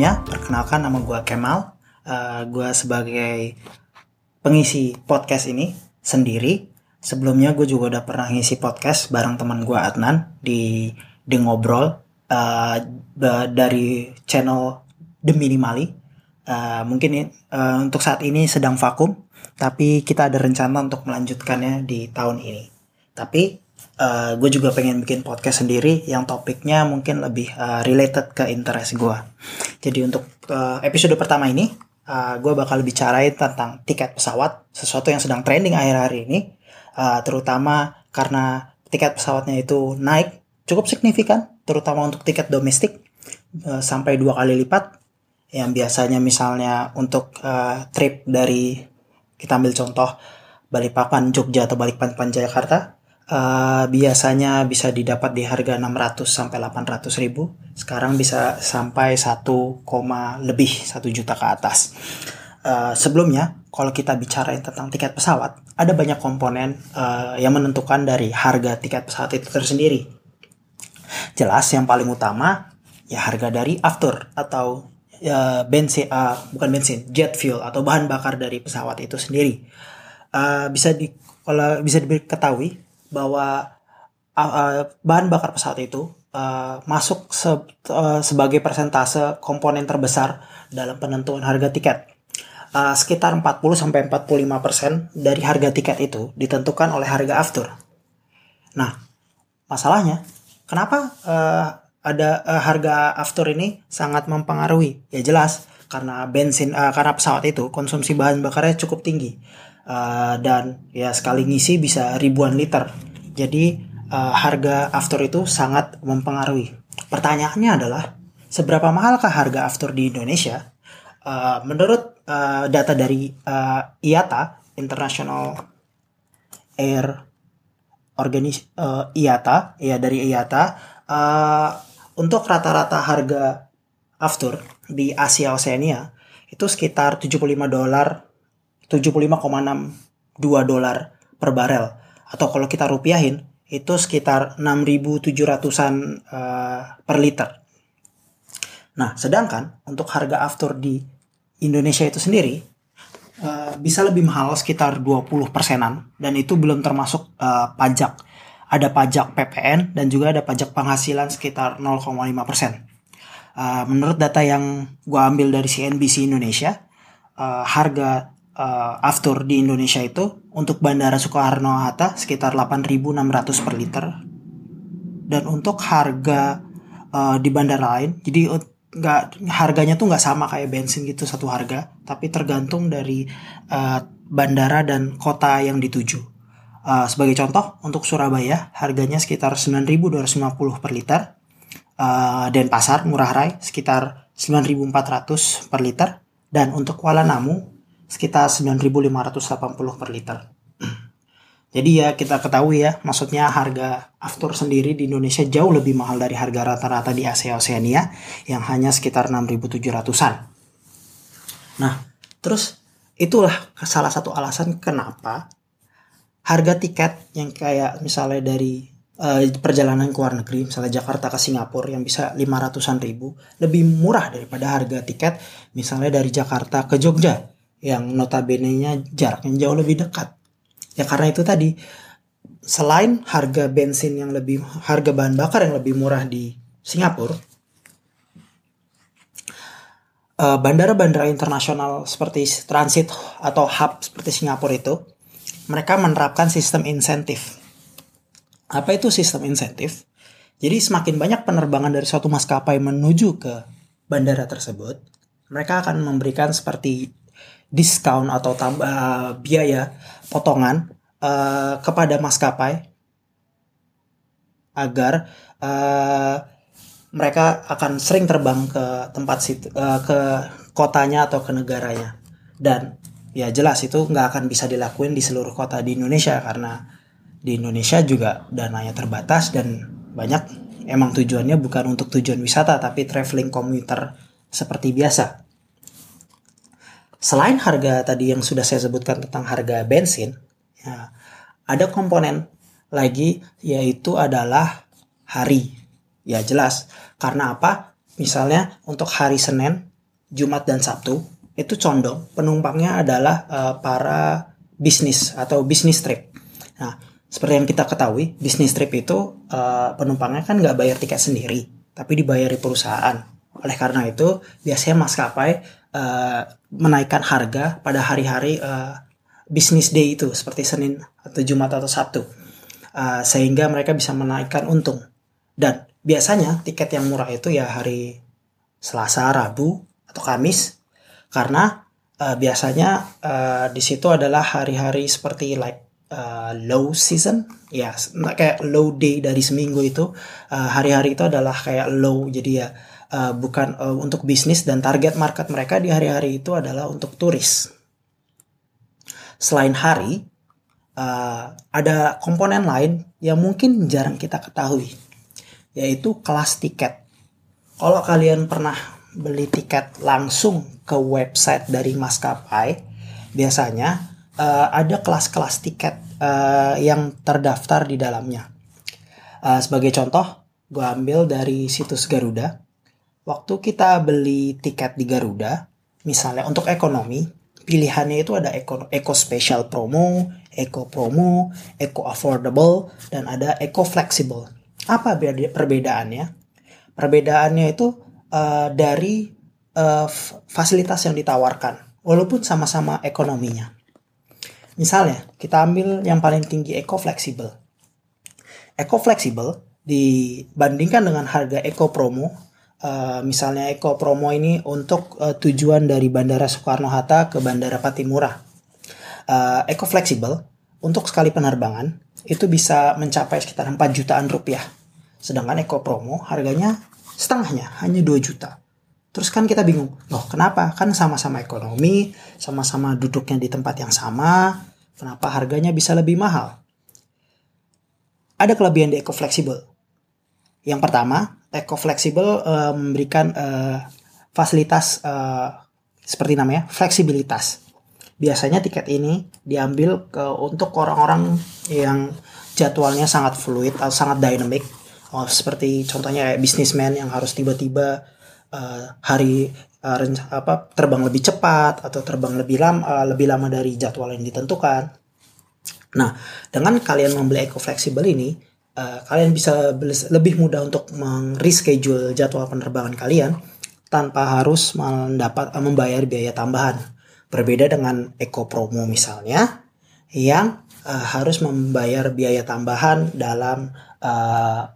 sebelumnya perkenalkan nama gue Kemal. Uh, gue sebagai pengisi podcast ini sendiri. Sebelumnya gue juga udah pernah ngisi podcast bareng teman gue Adnan di The Ngobrol uh, dari channel The Minimali. Uh, mungkin uh, untuk saat ini sedang vakum, tapi kita ada rencana untuk melanjutkannya di tahun ini. Tapi uh, eh, gue juga pengen bikin podcast sendiri yang topiknya mungkin lebih uh, related ke interest gue. Jadi untuk uh, episode pertama ini, uh, gue bakal bicarain tentang tiket pesawat, sesuatu yang sedang trending akhir-akhir ini, uh, terutama karena tiket pesawatnya itu naik cukup signifikan, terutama untuk tiket domestik uh, sampai dua kali lipat. Yang biasanya misalnya untuk uh, trip dari kita ambil contoh Balikpapan Jogja atau Balikpapan Jakarta uh, biasanya bisa didapat di harga 600 sampai 800 ribu. Sekarang bisa sampai 1, lebih 1 juta ke atas. Uh, sebelumnya kalau kita bicara tentang tiket pesawat ada banyak komponen uh, yang menentukan dari harga tiket pesawat itu tersendiri. Jelas yang paling utama ya harga dari after atau uh, bensin uh, bukan bensin jet fuel atau bahan bakar dari pesawat itu sendiri. Uh, bisa di kalau bisa diketahui bahwa uh, uh, bahan bakar pesawat itu uh, masuk se uh, sebagai persentase komponen terbesar dalam penentuan harga tiket. Uh, sekitar 40 sampai 45% dari harga tiket itu ditentukan oleh harga after. Nah, masalahnya kenapa uh, ada uh, harga after ini sangat mempengaruhi? Ya jelas karena bensin uh, karena pesawat itu konsumsi bahan bakarnya cukup tinggi uh, dan ya sekali ngisi bisa ribuan liter. Jadi uh, harga after itu sangat mempengaruhi. Pertanyaannya adalah seberapa mahalkah harga after di Indonesia? Uh, menurut uh, data dari uh, IATA International Air Organis uh, IATA ya dari IATA uh, untuk rata-rata harga after di Asia Oceania itu sekitar 75 dolar 75,62 dolar per barel atau kalau kita rupiahin itu sekitar 6.700an uh, per liter. Nah, sedangkan untuk harga after di Indonesia itu sendiri uh, bisa lebih mahal sekitar 20 persenan dan itu belum termasuk uh, pajak. Ada pajak PPN dan juga ada pajak penghasilan sekitar 0,5 persen. Uh, menurut data yang gue ambil dari CNBC Indonesia, uh, harga uh, after di Indonesia itu untuk Bandara Soekarno Hatta sekitar 8.600 per liter. Dan untuk harga uh, di bandara lain jadi nggak harganya tuh nggak sama kayak bensin gitu satu harga tapi tergantung dari uh, bandara dan kota yang dituju. Uh, sebagai contoh untuk Surabaya harganya sekitar 9.250 per liter. Uh, Denpasar Murah Rai sekitar 9.400 per liter. Dan untuk Kuala Namu sekitar 9.580 per liter. Jadi ya kita ketahui ya, maksudnya harga aftur sendiri di Indonesia jauh lebih mahal dari harga rata-rata di Asia Oceania yang hanya sekitar 6.700-an. Nah, terus itulah salah satu alasan kenapa harga tiket yang kayak misalnya dari uh, perjalanan ke luar negeri, misalnya Jakarta ke Singapura yang bisa 500-an ribu, lebih murah daripada harga tiket misalnya dari Jakarta ke Jogja yang notabene-nya jaraknya jauh lebih dekat. Ya karena itu tadi selain harga bensin yang lebih harga bahan bakar yang lebih murah di Singapura, eh, bandara-bandara internasional seperti transit atau hub seperti Singapura itu mereka menerapkan sistem insentif. Apa itu sistem insentif? Jadi semakin banyak penerbangan dari suatu maskapai menuju ke bandara tersebut, mereka akan memberikan seperti diskon atau tambah uh, biaya potongan uh, kepada maskapai agar uh, mereka akan sering terbang ke tempat situ uh, ke kotanya atau ke negaranya. Dan ya jelas itu nggak akan bisa dilakuin di seluruh kota di Indonesia karena di Indonesia juga dananya terbatas dan banyak. Emang tujuannya bukan untuk tujuan wisata tapi traveling komuter seperti biasa selain harga tadi yang sudah saya sebutkan tentang harga bensin, ya, ada komponen lagi yaitu adalah hari. Ya jelas. Karena apa? Misalnya untuk hari Senin, Jumat dan Sabtu itu condong penumpangnya adalah uh, para bisnis atau bisnis trip. Nah, seperti yang kita ketahui, bisnis trip itu uh, penumpangnya kan nggak bayar tiket sendiri, tapi dibayar di perusahaan. Oleh karena itu, biasanya maskapai uh, menaikkan harga pada hari-hari uh, bisnis day itu, seperti Senin atau Jumat atau Sabtu, uh, sehingga mereka bisa menaikkan untung. Dan biasanya tiket yang murah itu ya hari Selasa, Rabu, atau Kamis. Karena uh, biasanya uh, di situ adalah hari-hari seperti like uh, low season. Ya kayak low day dari seminggu itu hari-hari uh, itu adalah kayak low. Jadi ya uh, bukan uh, untuk bisnis dan target market mereka di hari-hari itu adalah untuk turis selain hari uh, ada komponen lain yang mungkin jarang kita ketahui yaitu kelas tiket kalau kalian pernah beli tiket langsung ke website dari maskapai, biasanya uh, ada kelas-kelas tiket uh, yang terdaftar di dalamnya. Uh, sebagai contoh, gue ambil dari situs Garuda. Waktu kita beli tiket di Garuda, misalnya untuk ekonomi, pilihannya itu ada eco, eco special promo, eco promo, eco affordable, dan ada eco flexible. Apa perbedaannya? Perbedaannya itu uh, dari uh, fasilitas yang ditawarkan, walaupun sama-sama ekonominya. Misalnya, kita ambil yang paling tinggi eco flexible. Eco flexible dibandingkan dengan harga eco promo, uh, misalnya eco promo ini untuk uh, tujuan dari Bandara Soekarno Hatta ke Bandara Patimura. Uh, eco flexible untuk sekali penerbangan itu bisa mencapai sekitar 4 jutaan rupiah. Sedangkan eco promo harganya setengahnya hanya 2 juta. Terus kan kita bingung, loh kenapa? Kan sama-sama ekonomi, sama-sama duduknya di tempat yang sama, kenapa harganya bisa lebih mahal? Ada kelebihan di Eco Flexible. Yang pertama, Eco Flexible uh, memberikan uh, fasilitas uh, seperti namanya fleksibilitas. Biasanya tiket ini diambil ke untuk orang-orang yang jadwalnya sangat fluid atau sangat dynamic oh, seperti contohnya kayak bisnismen yang harus tiba-tiba uh, hari uh, apa terbang lebih cepat atau terbang lebih lama uh, lebih lama dari jadwal yang ditentukan. Nah, dengan kalian membeli eco flexible ini, uh, kalian bisa lebih mudah untuk mereschedule jadwal penerbangan kalian tanpa harus mendapat uh, membayar biaya tambahan. Berbeda dengan eco promo misalnya yang uh, harus membayar biaya tambahan dalam uh,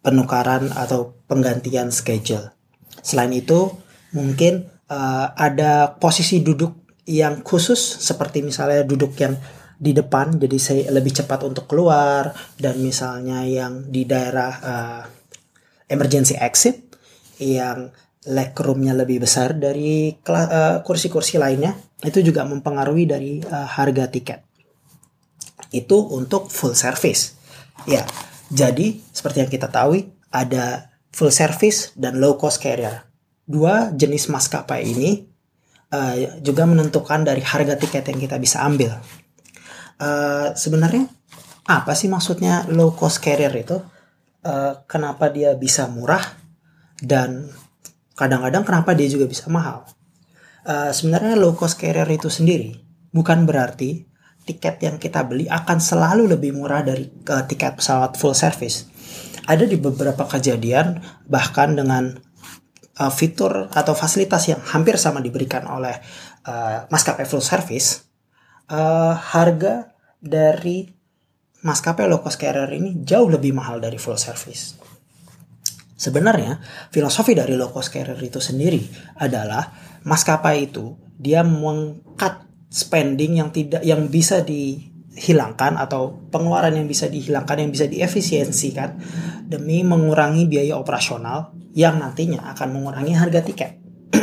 penukaran atau penggantian schedule. Selain itu, mungkin uh, ada posisi duduk yang khusus seperti misalnya duduk yang di depan jadi saya lebih cepat untuk keluar dan misalnya yang di daerah uh, emergency exit yang leg roomnya lebih besar dari eh, kursi-kursi uh, lainnya itu juga mempengaruhi dari uh, harga tiket itu untuk full service ya jadi, seperti yang kita tahu, ada full service dan low cost carrier. Dua jenis maskapai ini uh, juga menentukan dari harga tiket yang kita bisa ambil. Uh, sebenarnya apa sih maksudnya low cost carrier itu? Uh, kenapa dia bisa murah dan kadang-kadang kenapa dia juga bisa mahal? Uh, sebenarnya low cost carrier itu sendiri bukan berarti tiket yang kita beli akan selalu lebih murah dari uh, tiket pesawat full service. Ada di beberapa kejadian bahkan dengan uh, fitur atau fasilitas yang hampir sama diberikan oleh uh, maskapai full service, uh, harga dari maskapai low cost carrier ini jauh lebih mahal dari full service. Sebenarnya filosofi dari low cost carrier itu sendiri adalah maskapai itu dia mengkat spending yang tidak yang bisa dihilangkan atau pengeluaran yang bisa dihilangkan yang bisa diefisiensikan demi mengurangi biaya operasional yang nantinya akan mengurangi harga tiket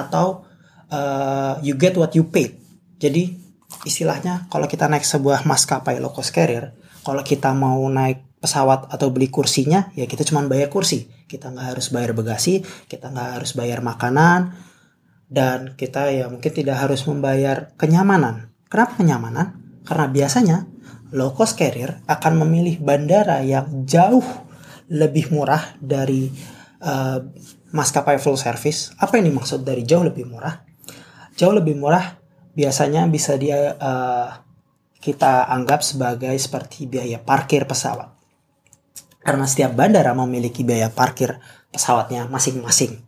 atau uh, you get what you paid. Jadi istilahnya kalau kita naik sebuah maskapai low cost carrier, kalau kita mau naik pesawat atau beli kursinya, ya kita cuma bayar kursi. Kita nggak harus bayar bagasi, kita nggak harus bayar makanan, dan kita ya mungkin tidak harus membayar kenyamanan. Kenapa kenyamanan? Karena biasanya low cost carrier akan memilih bandara yang jauh lebih murah dari uh, maskapai full service. Apa yang dimaksud dari jauh lebih murah? Jauh lebih murah biasanya bisa dia uh, kita anggap sebagai seperti biaya parkir pesawat. Karena setiap bandara memiliki biaya parkir pesawatnya masing-masing.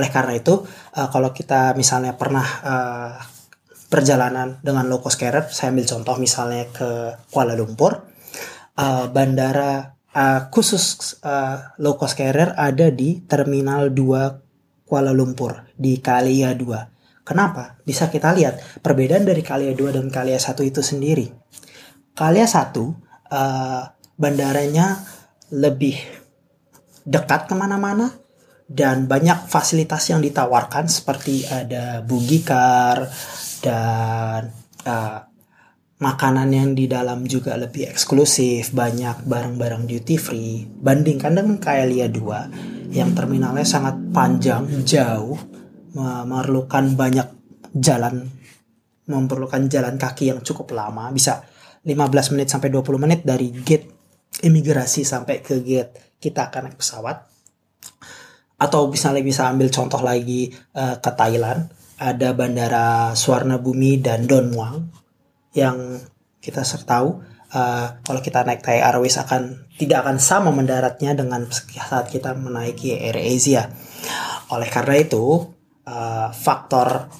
Oleh karena itu, uh, kalau kita misalnya pernah uh, perjalanan dengan low cost carrier, saya ambil contoh misalnya ke Kuala Lumpur, uh, bandara uh, khusus uh, low cost carrier ada di Terminal 2 Kuala Lumpur di Kalia 2. Kenapa? Bisa kita lihat perbedaan dari Kalia 2 dan Kalia 1 itu sendiri. Kalia 1 uh, bandaranya lebih dekat ke mana-mana dan banyak fasilitas yang ditawarkan seperti ada buggy car dan uh, makanan yang di dalam juga lebih eksklusif banyak barang-barang duty free bandingkan dengan Kaelia 2 yang terminalnya sangat panjang jauh memerlukan banyak jalan memerlukan jalan kaki yang cukup lama. Bisa 15 menit sampai 20 menit dari gate imigrasi sampai ke gate kita akan naik pesawat. Atau misalnya bisa ambil contoh lagi uh, ke Thailand. Ada bandara Suwarna Bumi dan Don Muang yang kita tahu uh, kalau kita naik Thai Airways akan tidak akan sama mendaratnya dengan saat kita menaiki Air Asia. Oleh karena itu uh, faktor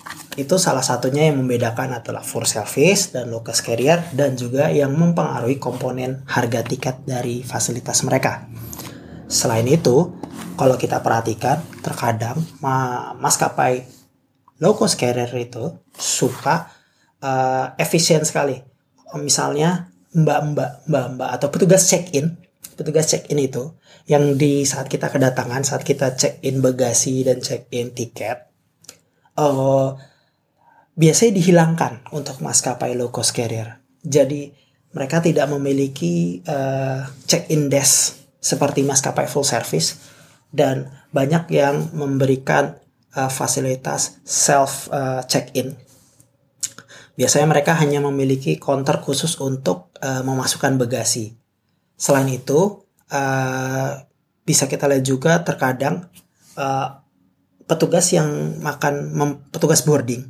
itu salah satunya yang membedakan adalah full service dan low cost carrier dan juga yang mempengaruhi komponen harga tiket dari fasilitas mereka. Selain itu, kalau kita perhatikan terkadang ma maskapai low cost carrier itu suka uh, efisien sekali. Misalnya mbak-mbak mbak-mbak atau petugas check-in, petugas check-in itu yang di saat kita kedatangan, saat kita check-in bagasi dan check-in tiket, uh, biasanya dihilangkan untuk maskapai low cost carrier. Jadi mereka tidak memiliki uh, check-in desk seperti maskapai full service dan banyak yang memberikan uh, fasilitas self uh, check-in. Biasanya mereka hanya memiliki counter khusus untuk uh, memasukkan bagasi. Selain itu, uh, bisa kita lihat juga terkadang uh, petugas yang makan petugas boarding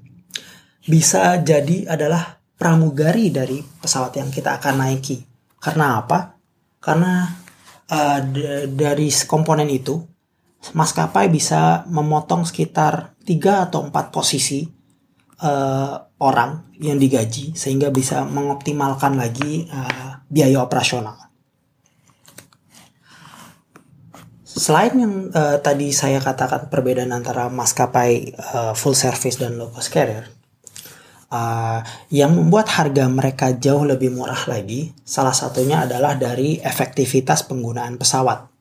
bisa jadi adalah pramugari dari pesawat yang kita akan naiki. Karena apa? Karena uh, dari komponen itu maskapai bisa memotong sekitar 3 atau 4 posisi uh, orang yang digaji sehingga bisa mengoptimalkan lagi uh, biaya operasional. Selain yang uh, tadi saya katakan perbedaan antara maskapai uh, full service dan low cost carrier, uh, yang membuat harga mereka jauh lebih murah lagi, salah satunya adalah dari efektivitas penggunaan pesawat.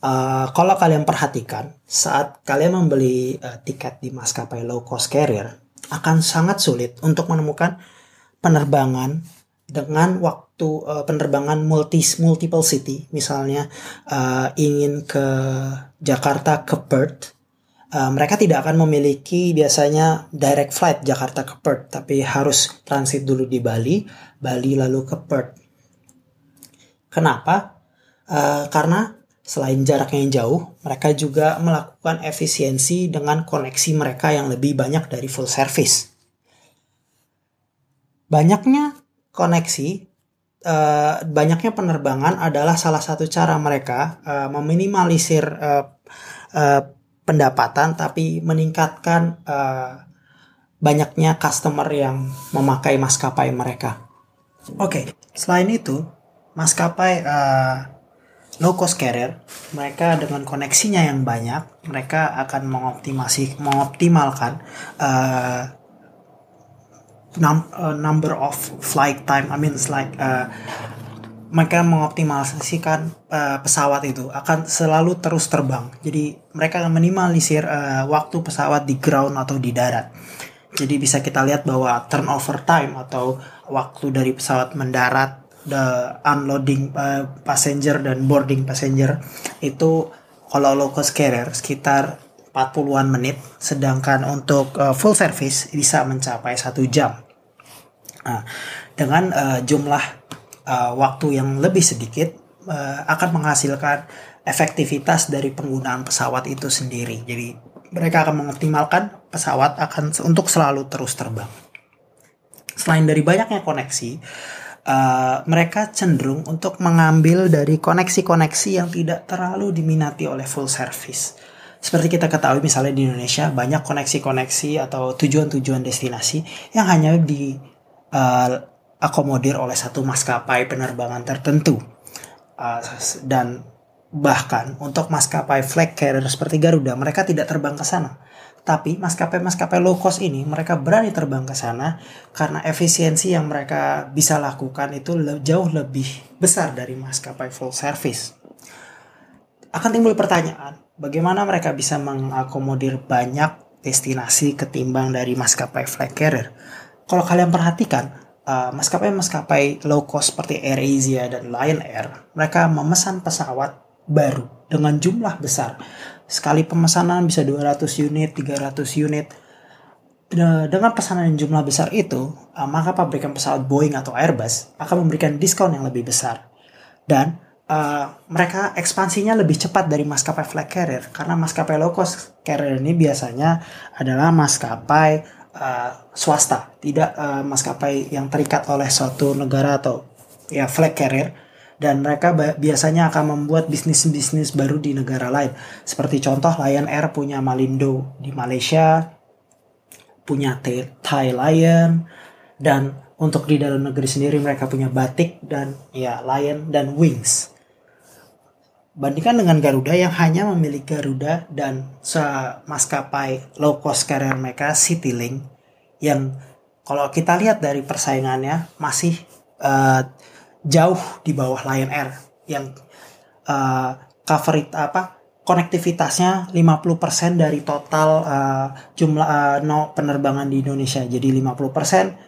Uh, kalau kalian perhatikan, saat kalian membeli uh, tiket di maskapai low cost carrier, akan sangat sulit untuk menemukan penerbangan dengan waktu uh, penerbangan multi multiple city, misalnya uh, ingin ke Jakarta ke Perth, uh, mereka tidak akan memiliki biasanya direct flight Jakarta ke Perth, tapi harus transit dulu di Bali, Bali lalu ke Perth. Kenapa? Uh, karena Selain jaraknya yang jauh, mereka juga melakukan efisiensi dengan koneksi mereka yang lebih banyak dari full service. Banyaknya koneksi, uh, banyaknya penerbangan adalah salah satu cara mereka uh, meminimalisir uh, uh, pendapatan, tapi meningkatkan uh, banyaknya customer yang memakai maskapai mereka. Oke, okay. selain itu, maskapai uh, low cost carrier, mereka dengan koneksinya yang banyak, mereka akan mengoptimasi mengoptimalkan uh, num, uh, number of flight time. I mean, it's like uh, mereka mengoptimalisasikan uh, pesawat itu akan selalu terus terbang. Jadi mereka akan minimalisir uh, waktu pesawat di ground atau di darat. Jadi bisa kita lihat bahwa turnover time atau waktu dari pesawat mendarat the unloading uh, passenger dan boarding passenger itu kalau low cost carrier sekitar 40-an menit sedangkan untuk uh, full service bisa mencapai satu jam nah, dengan uh, jumlah uh, waktu yang lebih sedikit uh, akan menghasilkan efektivitas dari penggunaan pesawat itu sendiri. Jadi mereka akan mengoptimalkan pesawat akan untuk selalu terus terbang. Selain dari banyaknya koneksi, uh, mereka cenderung untuk mengambil dari koneksi-koneksi yang tidak terlalu diminati oleh full service. Seperti kita ketahui misalnya di Indonesia banyak koneksi-koneksi atau tujuan-tujuan destinasi yang hanya di uh, akomodir oleh satu maskapai penerbangan tertentu. Uh, dan bahkan untuk maskapai flag carrier seperti Garuda mereka tidak terbang ke sana. Tapi maskapai-maskapai low cost ini mereka berani terbang ke sana karena efisiensi yang mereka bisa lakukan itu jauh lebih besar dari maskapai full service. Akan timbul pertanyaan, bagaimana mereka bisa mengakomodir banyak destinasi ketimbang dari maskapai flag carrier? Kalau kalian perhatikan, uh, maskapai-maskapai low cost seperti AirAsia dan Lion Air, mereka memesan pesawat baru dengan jumlah besar. Sekali pemesanan bisa 200 unit, 300 unit. Dengan pesanan yang jumlah besar itu, uh, maka pabrikan pesawat Boeing atau Airbus akan memberikan diskon yang lebih besar. Dan uh, mereka ekspansinya lebih cepat dari maskapai flag carrier karena maskapai low cost carrier ini biasanya adalah maskapai uh, swasta, tidak uh, maskapai yang terikat oleh suatu negara atau ya flag carrier dan mereka biasanya akan membuat bisnis-bisnis baru di negara lain. Seperti contoh Lion Air punya Malindo di Malaysia, punya Thai Lion dan untuk di dalam negeri sendiri mereka punya Batik dan ya Lion dan Wings. Bandingkan dengan Garuda yang hanya memiliki Garuda dan maskapai low cost carrier mereka Citylink yang kalau kita lihat dari persaingannya masih uh, jauh di bawah Lion Air yang uh, cover it, apa konektivitasnya 50% dari total uh, jumlah uh, no penerbangan di Indonesia. Jadi 50%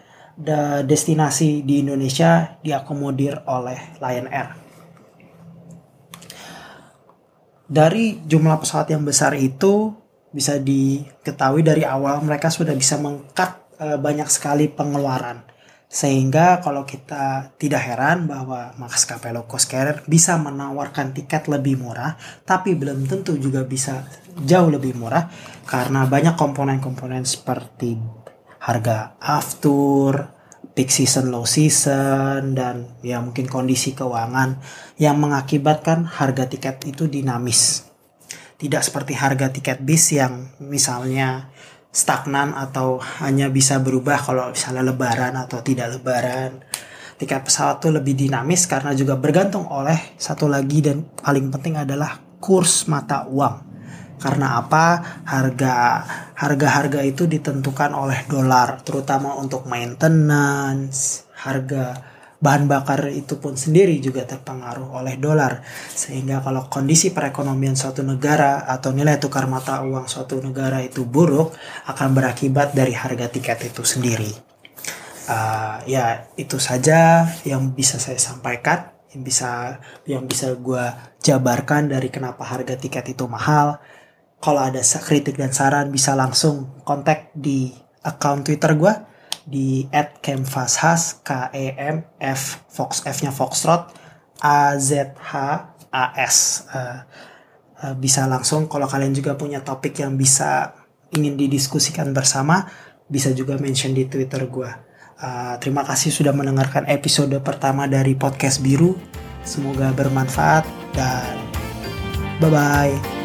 destinasi di Indonesia diakomodir oleh Lion Air dari jumlah pesawat yang besar itu bisa diketahui dari awal mereka sudah bisa mengkat e, banyak sekali pengeluaran. Sehingga kalau kita tidak heran bahwa maskapai low cost carrier bisa menawarkan tiket lebih murah tapi belum tentu juga bisa jauh lebih murah karena banyak komponen-komponen seperti harga aftur, peak season, low season, dan ya mungkin kondisi keuangan yang mengakibatkan harga tiket itu dinamis. Tidak seperti harga tiket bis yang misalnya stagnan atau hanya bisa berubah kalau misalnya lebaran atau tidak lebaran. Tiket pesawat itu lebih dinamis karena juga bergantung oleh satu lagi dan paling penting adalah kurs mata uang karena apa? Harga harga-harga itu ditentukan oleh dolar, terutama untuk maintenance, harga bahan bakar itu pun sendiri juga terpengaruh oleh dolar. Sehingga kalau kondisi perekonomian suatu negara atau nilai tukar mata uang suatu negara itu buruk, akan berakibat dari harga tiket itu sendiri. Uh, ya itu saja yang bisa saya sampaikan yang bisa yang bisa gue jabarkan dari kenapa harga tiket itu mahal kalau ada kritik dan saran bisa langsung kontak di account Twitter gue di @kemfashas k e m f fox f nya foxtrot a z h a s uh, uh, bisa langsung kalau kalian juga punya topik yang bisa ingin didiskusikan bersama bisa juga mention di Twitter gue. Uh, terima kasih sudah mendengarkan episode pertama dari podcast biru. Semoga bermanfaat dan bye bye.